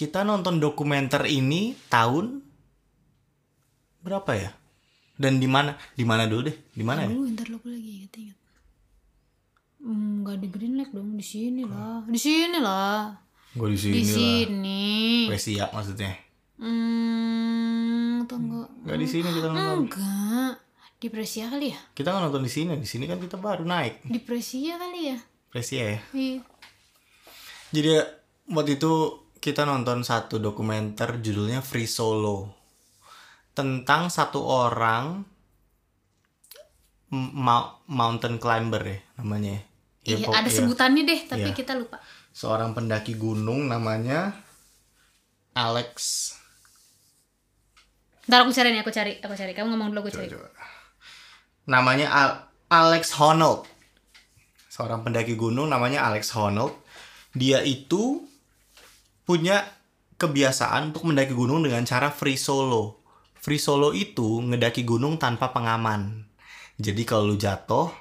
kita nonton dokumenter ini tahun berapa ya? Dan di mana? Di mana dulu deh? Di mana ya? Ntar lupa lagi ingat ingat. Hmm, nggak di Green Lake dong, di sini lah, di sini lah, Gue di sini di sini. Presia maksudnya. Hmm, atau enggak? Gak di sini kita nonton. Enggak, di Presia kali ya? Kita nggak nonton di sini. Di sini kan kita baru naik. Di Presia kali ya? Presia ya. Iya. Jadi waktu itu kita nonton satu dokumenter judulnya Free Solo tentang satu orang mountain climber ya namanya. ya. Ya, Iya, pok- ada ya. sebutannya deh, tapi Iya. kita lupa. Seorang pendaki gunung namanya Alex. Ntar aku cari nih, aku cari, aku cari. Kamu ngomong dulu, aku cari. Coba. Namanya Al- Alex Honnold. Seorang pendaki gunung namanya Alex Honnold. Dia itu punya kebiasaan untuk mendaki gunung dengan cara free solo. Free solo itu ngedaki gunung tanpa pengaman. Jadi kalau lu jatuh,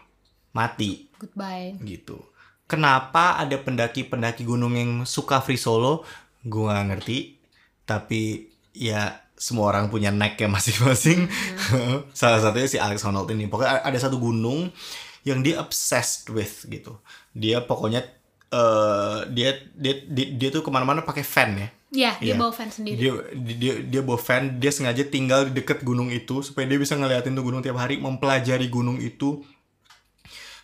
mati Goodbye. gitu. Kenapa ada pendaki-pendaki gunung yang suka free solo? Gue gak ngerti. Tapi ya semua orang punya necknya masing-masing. Salah satunya si Alex Honnold ini. Pokoknya ada satu gunung yang dia obsessed with gitu. Dia pokoknya eh dia, dia dia dia tuh ke mana-mana pakai fan ya. Ya, dia Iya. bawa fan sendiri. Dia, dia dia bawa fan, dia sengaja tinggal di deket gunung itu supaya dia bisa ngeliatin tuh gunung tiap hari, mempelajari gunung itu,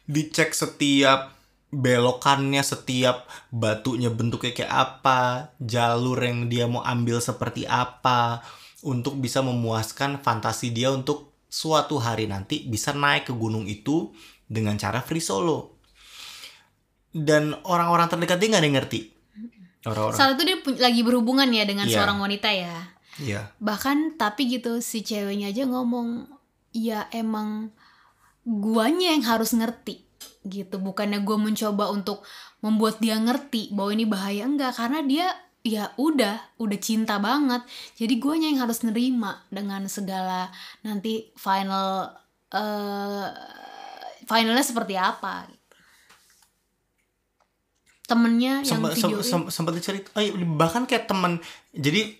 dicek setiap belokannya, setiap batunya bentuknya kayak apa, jalur yang dia mau ambil seperti apa, untuk bisa memuaskan fantasi dia untuk suatu hari nanti bisa naik ke gunung itu dengan cara free solo. Dan orang-orang terdekat dia nggak ada yang ngerti. Orang-orang. Saat itu dia lagi berhubungan ya dengan Iya. seorang wanita ya. Iya. Bahkan tapi gitu si ceweknya aja ngomong, ya emang guanya yang harus ngerti gitu. Bukannya gue mencoba untuk membuat dia ngerti bahwa ini bahaya enggak karena dia ya udah udah cinta banget jadi guanya yang harus nerima dengan segala nanti final eh finalnya seperti apa gitu. Temennya yang sempat video sem- sempat cerita oh, iya, bahkan kayak teman jadi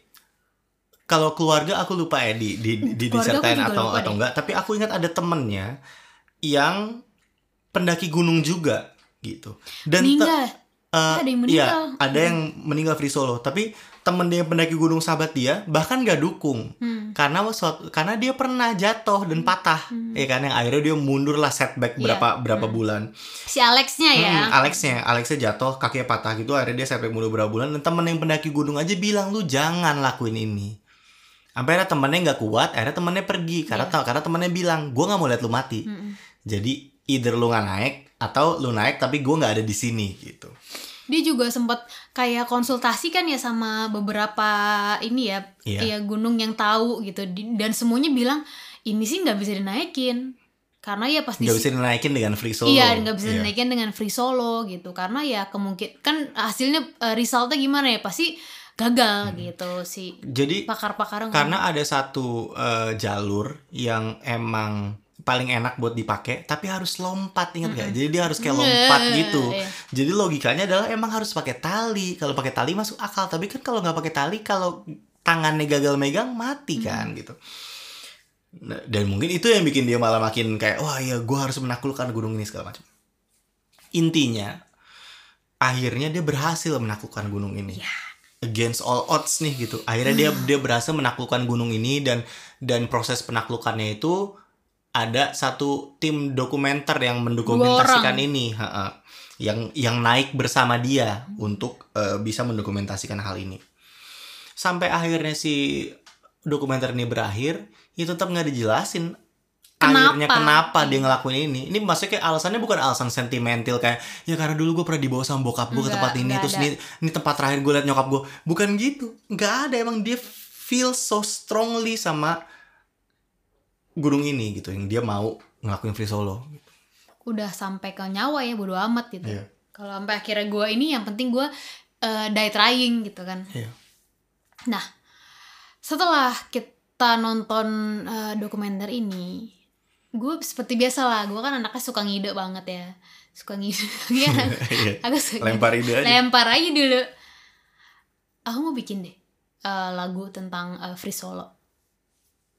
kalau keluarga aku lupa ya di di, di disertain atau atau deh. enggak tapi aku ingat ada temennya yang pendaki gunung juga gitu. Dan meninggal eh, ada yang iya, meninggal. ada yang meninggal free solo tapi temen dia yang pendaki gunung sahabat dia bahkan gak dukung Hmm. karena suatu karena dia pernah jatuh dan patah ya kan yang akhirnya dia mundur lah setback Iya. berapa berapa bulan si Alexnya ya Hmm, Alexnya, Alexnya jatuh, kakinya patah gitu, akhirnya dia sampai mulu berapa bulan. Dan temen yang pendaki gunung aja bilang lu jangan lakuin ini. Sampai akhirnya temennya nggak kuat, akhirnya temennya pergi karena karena temennya bilang gue nggak mau lihat lu mati. Mm-mm. Jadi either lu nggak naik atau lu naik tapi gue nggak ada di sini gitu. dia juga sempat kayak konsultasi kan ya sama beberapa ini ya Iya. ya gunung yang tahu gitu dan semuanya bilang ini sih nggak bisa dinaikin karena ya pasti Nggak bisa dinaikin dengan free solo. iya nggak bisa Iya. dinaikin dengan free solo gitu karena ya kemungkin kan hasilnya eh, resultnya gimana ya pasti gagal gitu si Jadi pakar-pakar karena ada satu eh, jalur yang emang paling enak buat dipakai tapi harus lompat ingat gak? Jadi dia harus kayak lompat Iya, gitu. iya. Jadi logikanya adalah emang harus pakai tali. Kalau pakai tali masuk akal, tapi kan kalau nggak pakai tali kalau tangannya gagal megang mati kan gitu. Nah, dan mungkin itu yang bikin dia malah makin kayak wah ya gue harus menaklukkan gunung ini segala macam. Intinya akhirnya dia berhasil menaklukkan gunung ini. Against all odds nih gitu. Akhirnya dia dia berhasil menaklukkan gunung ini dan dan proses penaklukannya itu ada satu tim dokumenter yang mendokumentasikan ini, yang yang naik bersama dia untuk eh, bisa mendokumentasikan hal ini. Sampai akhirnya si dokumenter ini berakhir, itu tetap nggak dijelasin akhirnya Kenapa? kenapa dia ngelakuin ini. Ini maksudnya kayak alasannya bukan alasan sentimental kayak ya karena dulu gue pernah dibawa sama bokap gue ke tempat ini terus ada. ini ini tempat terakhir gue liat nyokap gue. Bukan gitu. nggak ada emang dia feel so strongly sama gunung ini gitu yang dia mau ngelakuin free solo. udah sampai ke nyawa ya bodo amat gitu Iya. kalau sampai akhirnya gue ini yang penting gue eh, die trying gitu kan Iya. Nah, setelah kita nonton eh, dokumenter ini, gue seperti biasa lah, gue kan anaknya suka ngide banget ya, suka ngide, ya, Iya. agak suka Lempar ide aja. lempar aja dulu. aku mau bikin deh eh, lagu tentang eh, free solo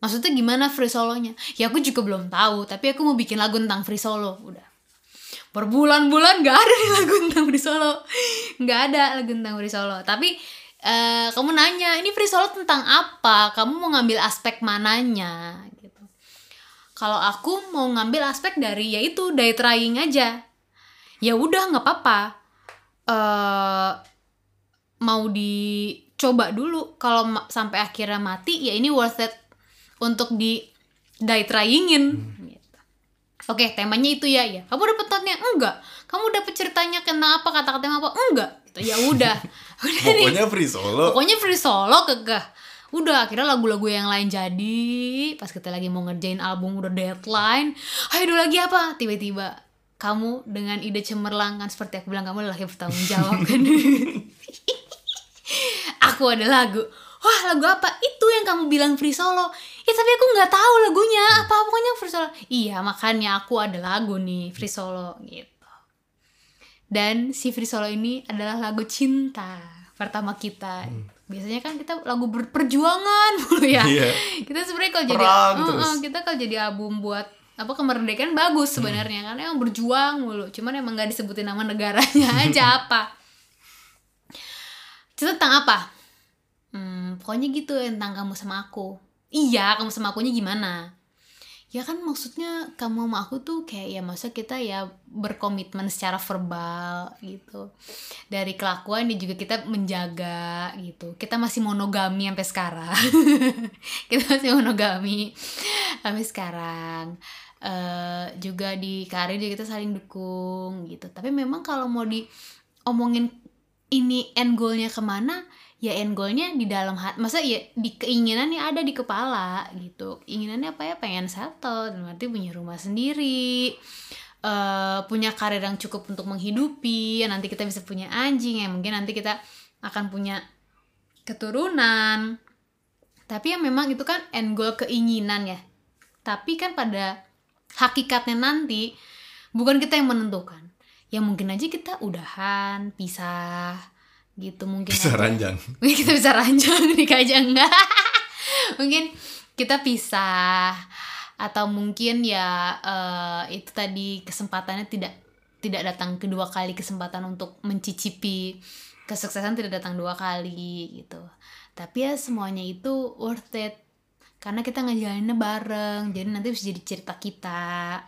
maksudnya gimana free solonya? Ya aku juga belum tahu tapi aku mau bikin lagu tentang free solo udah. Berbulan-bulan gak ada nih lagu tentang free solo. Nggak ada lagu tentang free solo. Tapi eh, kamu nanya ini free solo tentang apa? Kamu mau ngambil aspek mananya? Gitu. Kalau aku mau ngambil aspek dari yaitu day trying aja. Ya udah nggak apa-apa. Eh mau dicoba dulu. Kalau sampai akhirnya mati ya ini worth it untuk di die tryingin gitu. Oke, temanya itu ya, ya. Kamu dapet notnya? Enggak. Kamu dapet ceritanya kena apa, kata-katanya apa? Enggak. Gitu. Ya udah. udah nih. pokoknya free solo Pokoknya free solo kekeh. Udah akhirnya lagu-lagu yang lain jadi Pas kita lagi mau ngerjain album udah deadline Ayo dulu lagi apa? Tiba-tiba kamu dengan ide cemerlang kan Seperti aku bilang kamu yang bertanggung jawab kan Aku ada lagu Wah lagu apa? Itu yang kamu bilang free solo Ya tapi aku nggak tahu lagunya Apa pokoknya free solo Iya makanya aku ada lagu nih free solo gitu dan si free solo ini adalah lagu cinta pertama kita. Biasanya kan kita lagu berperjuangan mulu ya. Iya. Kita sebenarnya kalau jadi Uh, uh, kita kalau jadi album buat apa kemerdekaan bagus sebenarnya karena emang berjuang mulu. Cuman emang nggak disebutin nama negaranya aja apa. Cerita tentang apa? Pokoknya gitu tentang kamu sama aku. Iya, kamu sama akunya gimana? Ya kan maksudnya kamu sama aku tuh kayak ya masa kita ya berkomitmen secara verbal gitu. Dari kelakuan dan juga kita menjaga gitu. Kita masih monogami sampai sekarang. kita masih monogami sampai sekarang. eh juga di karir juga kita saling dukung gitu. Tapi memang kalau mau diomongin ini end goalnya ke mana ya end goalnya di dalam hati masa ya di keinginannya ada di kepala gitu. Keinginannya apa ya? Pengen settle dan berarti punya rumah sendiri eh punya karir yang cukup untuk menghidupi ya nanti kita bisa punya anjing ya mungkin nanti kita akan punya keturunan. Tapi ya memang itu kan end goal keinginan ya. Tapi kan pada hakikatnya nanti bukan kita yang menentukan. Ya mungkin aja kita udahan pisah gitu mungkin bisa aja. ranjang. Mungkin kita bisa ranjang nikah aja enggak. Mungkin kita pisah atau mungkin ya eh, itu tadi kesempatannya tidak tidak datang kedua kali kesempatan untuk mencicipi kesuksesan tidak datang dua kali gitu. Tapi ya semuanya itu worth it karena kita ngejalaninnya bareng jadi nanti bisa jadi cerita kita.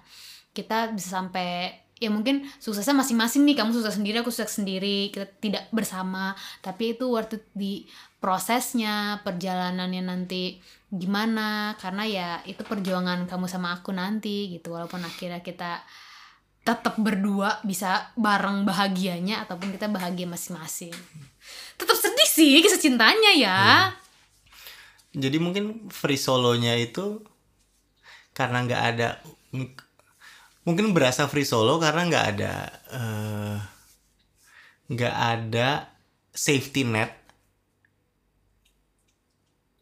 Kita bisa sampai ya mungkin suksesnya masing-masing nih kamu sukses sendiri aku sukses sendiri kita tidak bersama. Tapi itu worth it di prosesnya perjalanannya nanti gimana karena ya itu perjuangan kamu sama aku nanti gitu. Walaupun akhirnya kita tetap berdua bisa bareng bahagianya ataupun kita bahagia masing-masing. Tetap sedih sih kisah cintanya ya jadi mungkin free solonya itu karena nggak ada mungkin berasa free solo karena nggak ada eh, nggak ada safety net.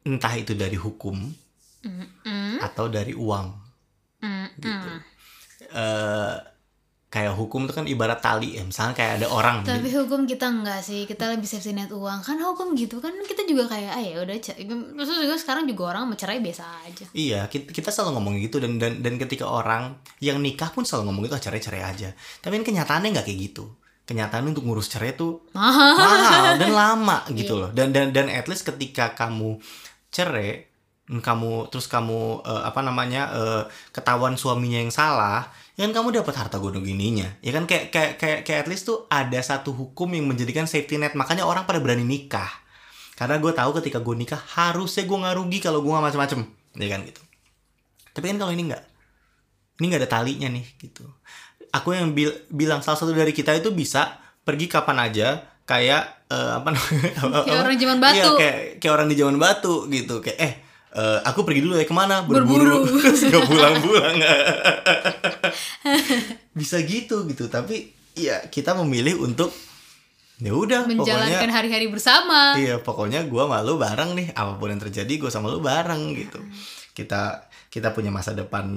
Entah itu dari hukum Mm-mm, atau dari uang. Mm-mm. gitu. Eh, kayak hukum itu kan ibarat tali ya misalnya kayak ada orang Tapi hukum kita enggak sih, kita lebih safety net uang. Kan hukum gitu kan kita juga kayak ah ya udah Maksudnya juga sekarang juga orang mencerai biasa aja. Iya, kita, kita selalu ngomong gitu dan dan dan ketika orang yang nikah pun selalu ngomong gitu "Ah, cerai-cerai aja. Tapi kan kenyataannya nggak kayak gitu. Kenyataan untuk ngurus cerai tuh Mahal. mahal dan lama gitu loh. Dan dan dan at least ketika kamu cerai, kamu terus kamu eh, apa namanya eh, ketahuan suaminya yang salah, ya kan kamu dapat harta gunung gininya. Ya kan kayak kayak kayak kayak at least tuh ada satu hukum yang menjadikan safety net. Makanya orang pada berani nikah. Karena gue tahu ketika gue nikah harusnya gue nggak rugi kalau gue nggak macem-macem, ya kan gitu. Tapi kan kalau ini nggak, ini nggak ada talinya nih gitu. Aku yang bil- bilang salah satu dari kita itu bisa pergi kapan aja, kayak eh, apa namanya? Kayak orang zaman batu. Iya, kayak kayak orang di zaman batu gitu. Kayak eh eh, aku pergi dulu ya ke mana? Berburu. Terus nggak pulang-pulang. bisa gitu gitu. Tapi ya kita memilih untuk ya udah Menjalankan hari-hari bersama. Iya, pokoknya gua malu bareng nih. Apa pun yang terjadi, gue sama lu bareng gitu. Kita kita punya masa depan,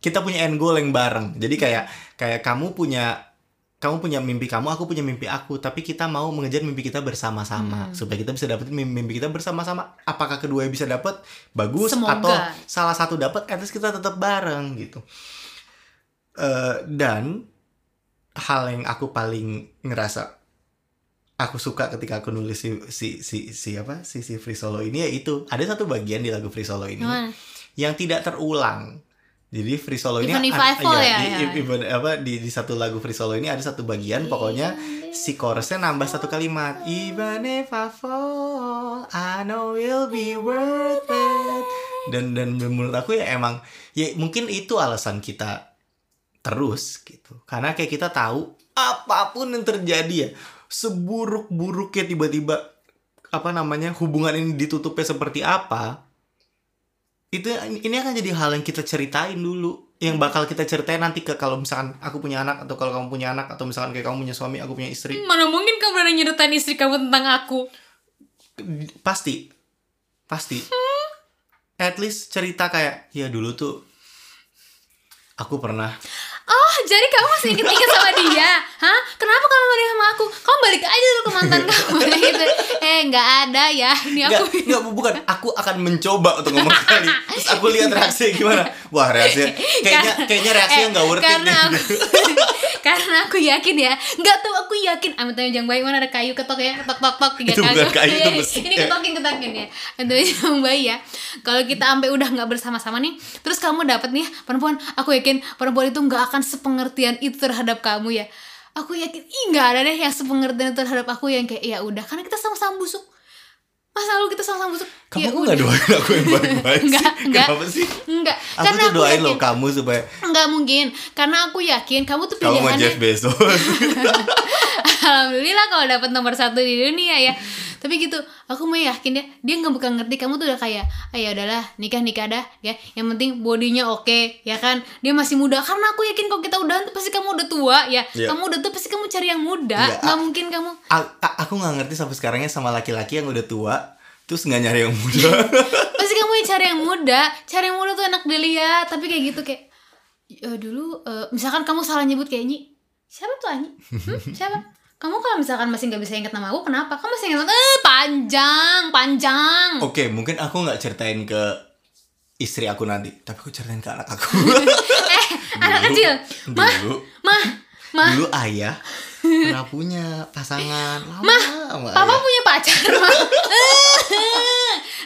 kita punya end goal yang bareng. Jadi kayak kayak kamu punya kamu punya mimpi kamu aku punya mimpi aku tapi kita mau mengejar mimpi kita bersama-sama supaya kita bisa dapetin mimpi, mimpi kita bersama-sama apakah kedua bisa dapat bagus Semoga. atau salah satu dapat at least kita tetap bareng gitu Eh, dan hal yang aku paling ngerasa aku suka ketika aku nulis si si si, si apa si si Free Solo ini ya itu ada satu bagian di lagu Free Solo ini Gimana? yang tidak terulang. Jadi Free Solo ini Even if ad- I fall iya, ya, di, ya. even- apa di, di satu lagu Free Solo ini ada satu bagian pokoknya si chorusnya nambah satu kalimat Even if I fall I know it'll be worth it dan dan menurut aku ya emang ya mungkin itu alasan kita terus gitu. Karena kayak kita tahu apa pun yang terjadi ya seburuk-buruknya tiba-tiba apa namanya hubungan ini ditutupnya seperti apa itu ini akan jadi hal yang kita ceritain dulu yang bakal kita ceritain nanti ke kalau misalkan aku punya anak atau kalau kamu punya anak atau misalkan kayak kamu punya suami aku punya istri. Mana mungkin kamu berani nyeritain istri kamu tentang aku? pasti. Pasti. At least cerita kayak ya dulu tuh aku pernah Oh, jadi kamu masih inget-inget sama dia? Hah? Kenapa kamu balik sama aku? Kamu balik aja dulu ke mantan kamu gitu. Eh, nggak ada ya. Ini Nggak, aku. nggak, bukan. Aku akan mencoba untuk ngomong sekali. Terus aku lihat reaksinya gimana. Wah, reaksinya kayaknya kayaknya reaksinya Eh, nggak worth it karena deh. aku, karena aku yakin ya nggak tahu aku yakin amit amit jangan bayi mana ada kayu ketok ya ketok tok tok tiga Itu bukan kayu, itu Iya, besi. ini ketokin ketokin ya amit jangan bayi ya kalau kita sampai udah nggak bersama-sama nih terus kamu dapet nih perempuan aku yakin perempuan itu nggak akan sepengertian itu terhadap kamu ya aku yakin ih nggak ada deh yang sepengertian itu terhadap aku yang kayak ya udah karena kita sama-sama busuk masa lalu kita sama-sama busuk Kamu ya nggak doain aku yang baik-baik sih? Enggak. Kenapa sih? enggak Aku karena tuh aku doain yakin loh kamu supaya Enggak mungkin, karena aku yakin kamu tuh kamu mau pilihannya Jeff Bezos. Alhamdulillah kalau dapat nomor satu di dunia ya. Tapi gitu, aku mau yakin dia Dia nggak bakal ngerti, kamu tuh udah kayak Ah ya udahlah, nikah-nikah dah ya. Yang penting bodinya oke, ya kan? Dia masih muda, karena aku yakin kalau kita udah Pasti kamu udah tua ya. Iya. Kamu udah tua, pasti kamu cari yang muda Iya, nggak a- mungkin kamu. aku nggak ngerti sampai sekarangnya sama laki-laki yang udah tua terus nggak nyari yang muda. Pasti kamu yang cari yang muda Cari yang muda tuh enak dilihat Tapi kayak gitu kayak "Eh, Dulu, eh, misalkan kamu salah nyebut kayak Nyi Siapa tuh Anyi? Hmm, siapa? Kamu kalau misalkan masih nggak bisa inget nama aku, kenapa? Kamu masih inget eh panjang, panjang. Oke, mungkin aku nggak ceritain ke istri aku nanti, tapi aku ceritain ke anak aku. eh, anak kecil. Mah, Dulu, mah, mah. dulu ayah pernah punya pasangan lama sama Papa ayah. punya pacar, mah.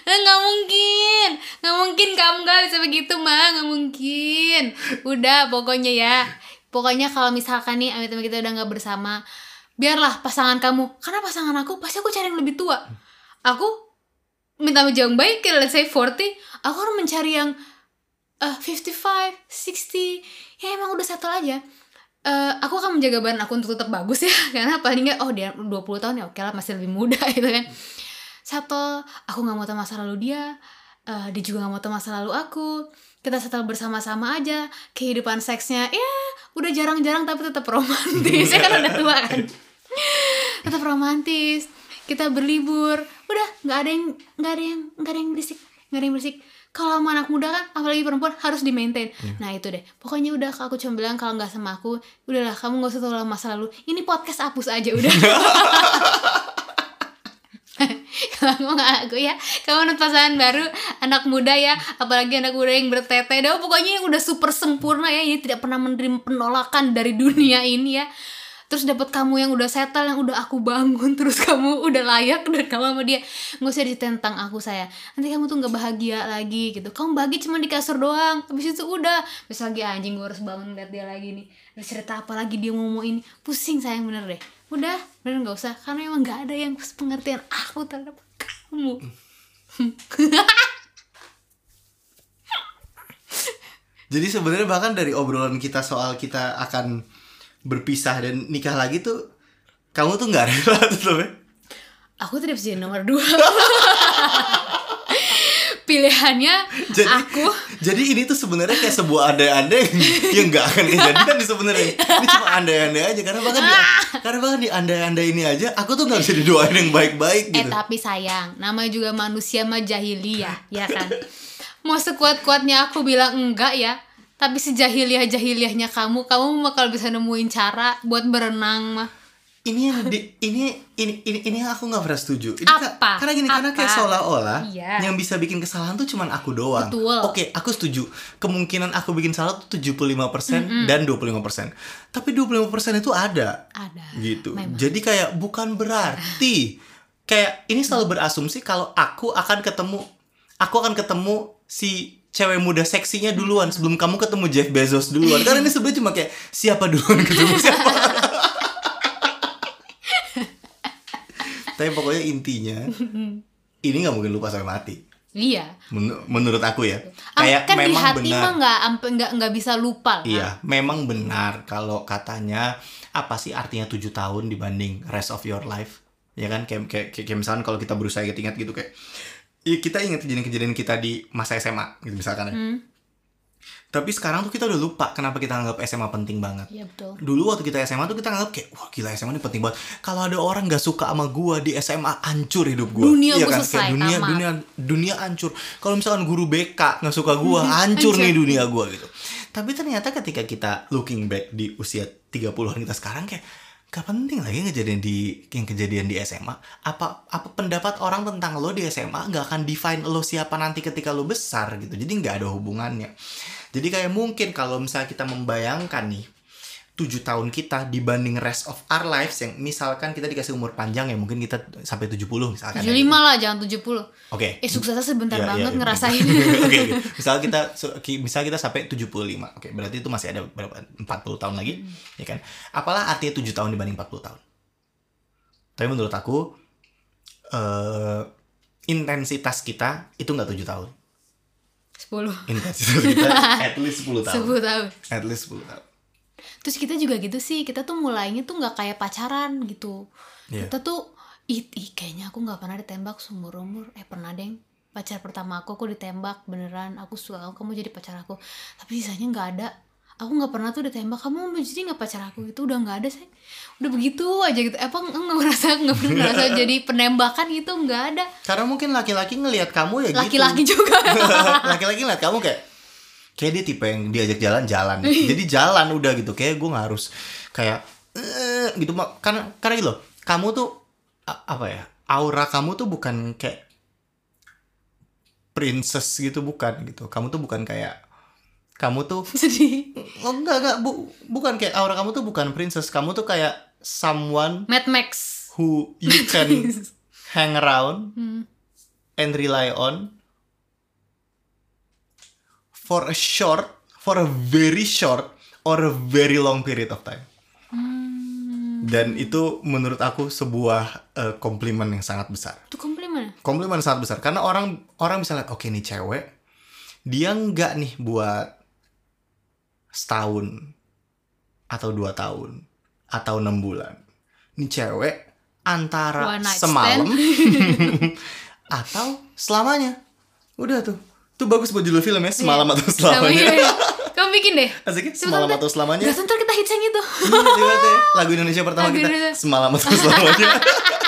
Eh, nggak mungkin, nggak mungkin kamu nggak bisa begitu, mah, nggak mungkin. Udah, pokoknya ya, pokoknya kalau misalkan nih amit-amit kita udah nggak bersama, biarlah pasangan kamu, karena pasangan aku pasti aku cari yang lebih tua. Aku minta jauh baik let's say 40 aku harus mencari yang eh 55, 60 ya emang udah settle aja. Eh, aku akan menjaga badan aku untuk tetap bagus ya. Karena paling nggak oh dia 20 tahun ya oke lah masih lebih muda gitu kan. Settle aku nggak mau tahu masa lalu dia. Eh, dia juga nggak mau tahu masa lalu aku kita settle bersama-sama aja. Kehidupan seksnya ya udah jarang-jarang tapi tetap romantis. Ya kan udah tua kan? Tetap romantis. Kita berlibur. Udah nggak ada yang nggak ada yang nggak ada yang berisik. Nggak ada yang berisik. Kalau sama anak muda kan apalagi perempuan harus di maintain nah itu deh. Pokoknya udah aku cuma bilang kalau nggak sama aku udahlah kamu nggak usah tahu masa lalu. Ini podcast hapus aja udah aku ya. Kamu menurut pasangan baru anak muda ya. Apalagi anak muda yang bertete dah pokoknya yang udah super sempurna ya. Ini tidak pernah menerima penolakan dari dunia ini ya. Terus dapat kamu yang udah settle yang udah aku bangun. Terus kamu udah layak dan kamu sama dia. Nggak usah ditentang aku saya nanti kamu tuh nggak bahagia lagi gitu. Kamu bahagia cuma di kasur doang. Habis itu udah. Terus lagi anjing gue harus bangun lihat dia lagi nih. Ada cerita apa lagi dia mau ini? Pusing sayang bener deh. Udah bener nggak usah. Karena emang nggak ada yang pengertian aku terhadap kamu Jadi sebenarnya bahkan dari obrolan kita soal kita akan berpisah dan nikah lagi tuh kamu tuh nggak rela tuh aku tidak bisa jadi nomor dua pilihannya Jadi aku jadi ini tuh sebenarnya kayak sebuah andai-andai yang nggak akan kejadian sebenarnya. Ini cuma andai-andai aja karena bahkan di, karena bahkan di andai-andai ini aja aku tuh nggak bisa didoain yang baik-baik Eh gitu. tapi sayang, namanya juga manusia mah jahiliyah, ya kan? Mau sekuat-kuatnya aku bilang enggak ya, Tapi sejahiliah jahiliahnya kamu, kamu bakal bisa nemuin cara buat berenang mah. Ini yang di, ini ini ini ini yang aku nggak pernah setuju. Ini ka- Apa? karena gini karena kayak Apa? seolah-olah Iya. yang bisa bikin kesalahan tuh cuman aku doang. Betul. Oke, aku setuju. Kemungkinan aku bikin salah tuh 75% dan 25%. Tapi 25% itu ada. Ada. gitu. Memang. Jadi kayak bukan berarti kayak ini selalu berasumsi kalau aku akan ketemu aku akan ketemu si cewek muda seksinya duluan sebelum kamu ketemu Jeff Bezos duluan. Karena ini sebenarnya cuma kayak siapa duluan ketemu siapa. Tapi pokoknya intinya ini nggak mungkin lupa sampai mati. Iya. Men- menurut aku ya. Ah, Kayak kan di memang hati benar. mah nggak nggak nggak bisa lupa. kan? Iya, memang benar kalau katanya apa sih artinya tujuh tahun dibanding rest of your life, ya kan? Kayak kayak, kayak, kayak misalkan kalau kita berusaha ingat-ingat gitu kayak, ya kita ingat kejadian-kejadian kita di masa SMA, gitu misalkan ya. Hmm, Tapi sekarang tuh kita udah lupa kenapa kita anggap SMA penting banget. Iya betul. Dulu waktu kita SMA tuh kita anggap kayak wah gila SMA ini penting banget. Kalau ada orang nggak suka sama gua di SMA hancur hidup gua. Dunia iya gua kan? selesai, Kayak dunia tamat. dunia dunia hancur. Kalau misalkan guru BK nggak suka gua, hancur nih dunia gua gitu. Tapi ternyata ketika kita looking back di usia 30-an kita sekarang kayak gak penting lagi kejadian di yang kejadian di SMA. Apa apa pendapat orang tentang lo di SMA nggak akan define lo siapa nanti ketika lo besar gitu. Jadi nggak ada hubungannya. Jadi kayak mungkin kalau misalnya kita membayangkan nih tujuh tahun kita dibanding rest of our lives yang misalkan kita dikasih umur panjang ya mungkin kita sampai 70 misalkan. ya, 75 gitu. lah, jangan 70. Oke. Eh suksesnya sebentar iya, banget iya. ngerasain. Oke, oke. Misal kita misal kita sampai 75. Oke, berarti itu masih ada berapa 40 tahun lagi, ya kan? Apalah artinya 7 tahun dibanding 40 tahun? Tapi menurut aku eh intensitas kita itu nggak 7 tahun. 10. Intensitas kita at least 10 tahun. 10 tahun. At least 10 tahun. Terus kita juga gitu sih, kita tuh mulainya tuh nggak kayak pacaran gitu. Iya. Kita tuh ih, ih kayaknya aku nggak pernah ditembak seumur umur. Eh pernah deng. Pacar pertama aku aku ditembak beneran. Aku suka kamu, kamu jadi pacar aku. Tapi sisanya nggak ada. Aku nggak pernah tuh ditembak. Kamu mau jadi nggak pacar aku gitu? Udah nggak ada sih. Udah begitu aja gitu. Apa nggak ngerasa nggak pernah ngerasa jadi penembakan gitu nggak ada. Karena mungkin laki-laki ngelihat kamu ya gitu. Laki-laki juga. laki-laki ngeliat kamu kayak kayak dia tipe yang diajak jalan-jalan jadi jalan udah gitu. Kayak gue nggak harus kayak eh, gitu. Mak karena karena gitu loh kamu tuh apa ya aura kamu tuh bukan kayak princess gitu bukan gitu. Kamu tuh bukan kayak kamu tuh Sedih. oh enggak enggak. Bu, bukan kayak aura kamu tuh bukan princess. Kamu tuh kayak someone Mad Max. who you can hang around Hmm. and rely on for a short, for a very short or a very long period of time. Hmm. Dan itu menurut aku sebuah eh, komplimen yang sangat besar. Itu komplimen. Komplimen sangat besar karena orang orang bisa lihat oke nih cewek dia nggak nih buat setahun atau dua tahun atau enam bulan. Ini cewek antara semalam atau selamanya. Udah tuh. Tuh bagus buat judul film ya, semalam atau Sama selamanya. iya. Kamu bikin deh. Asiknya semalam atau selamanya. Gak ntar kita hits yang itu. Iya, iya, iya. Lagu Indonesia pertama Lagu kita Indonesia. semalam atau selamanya.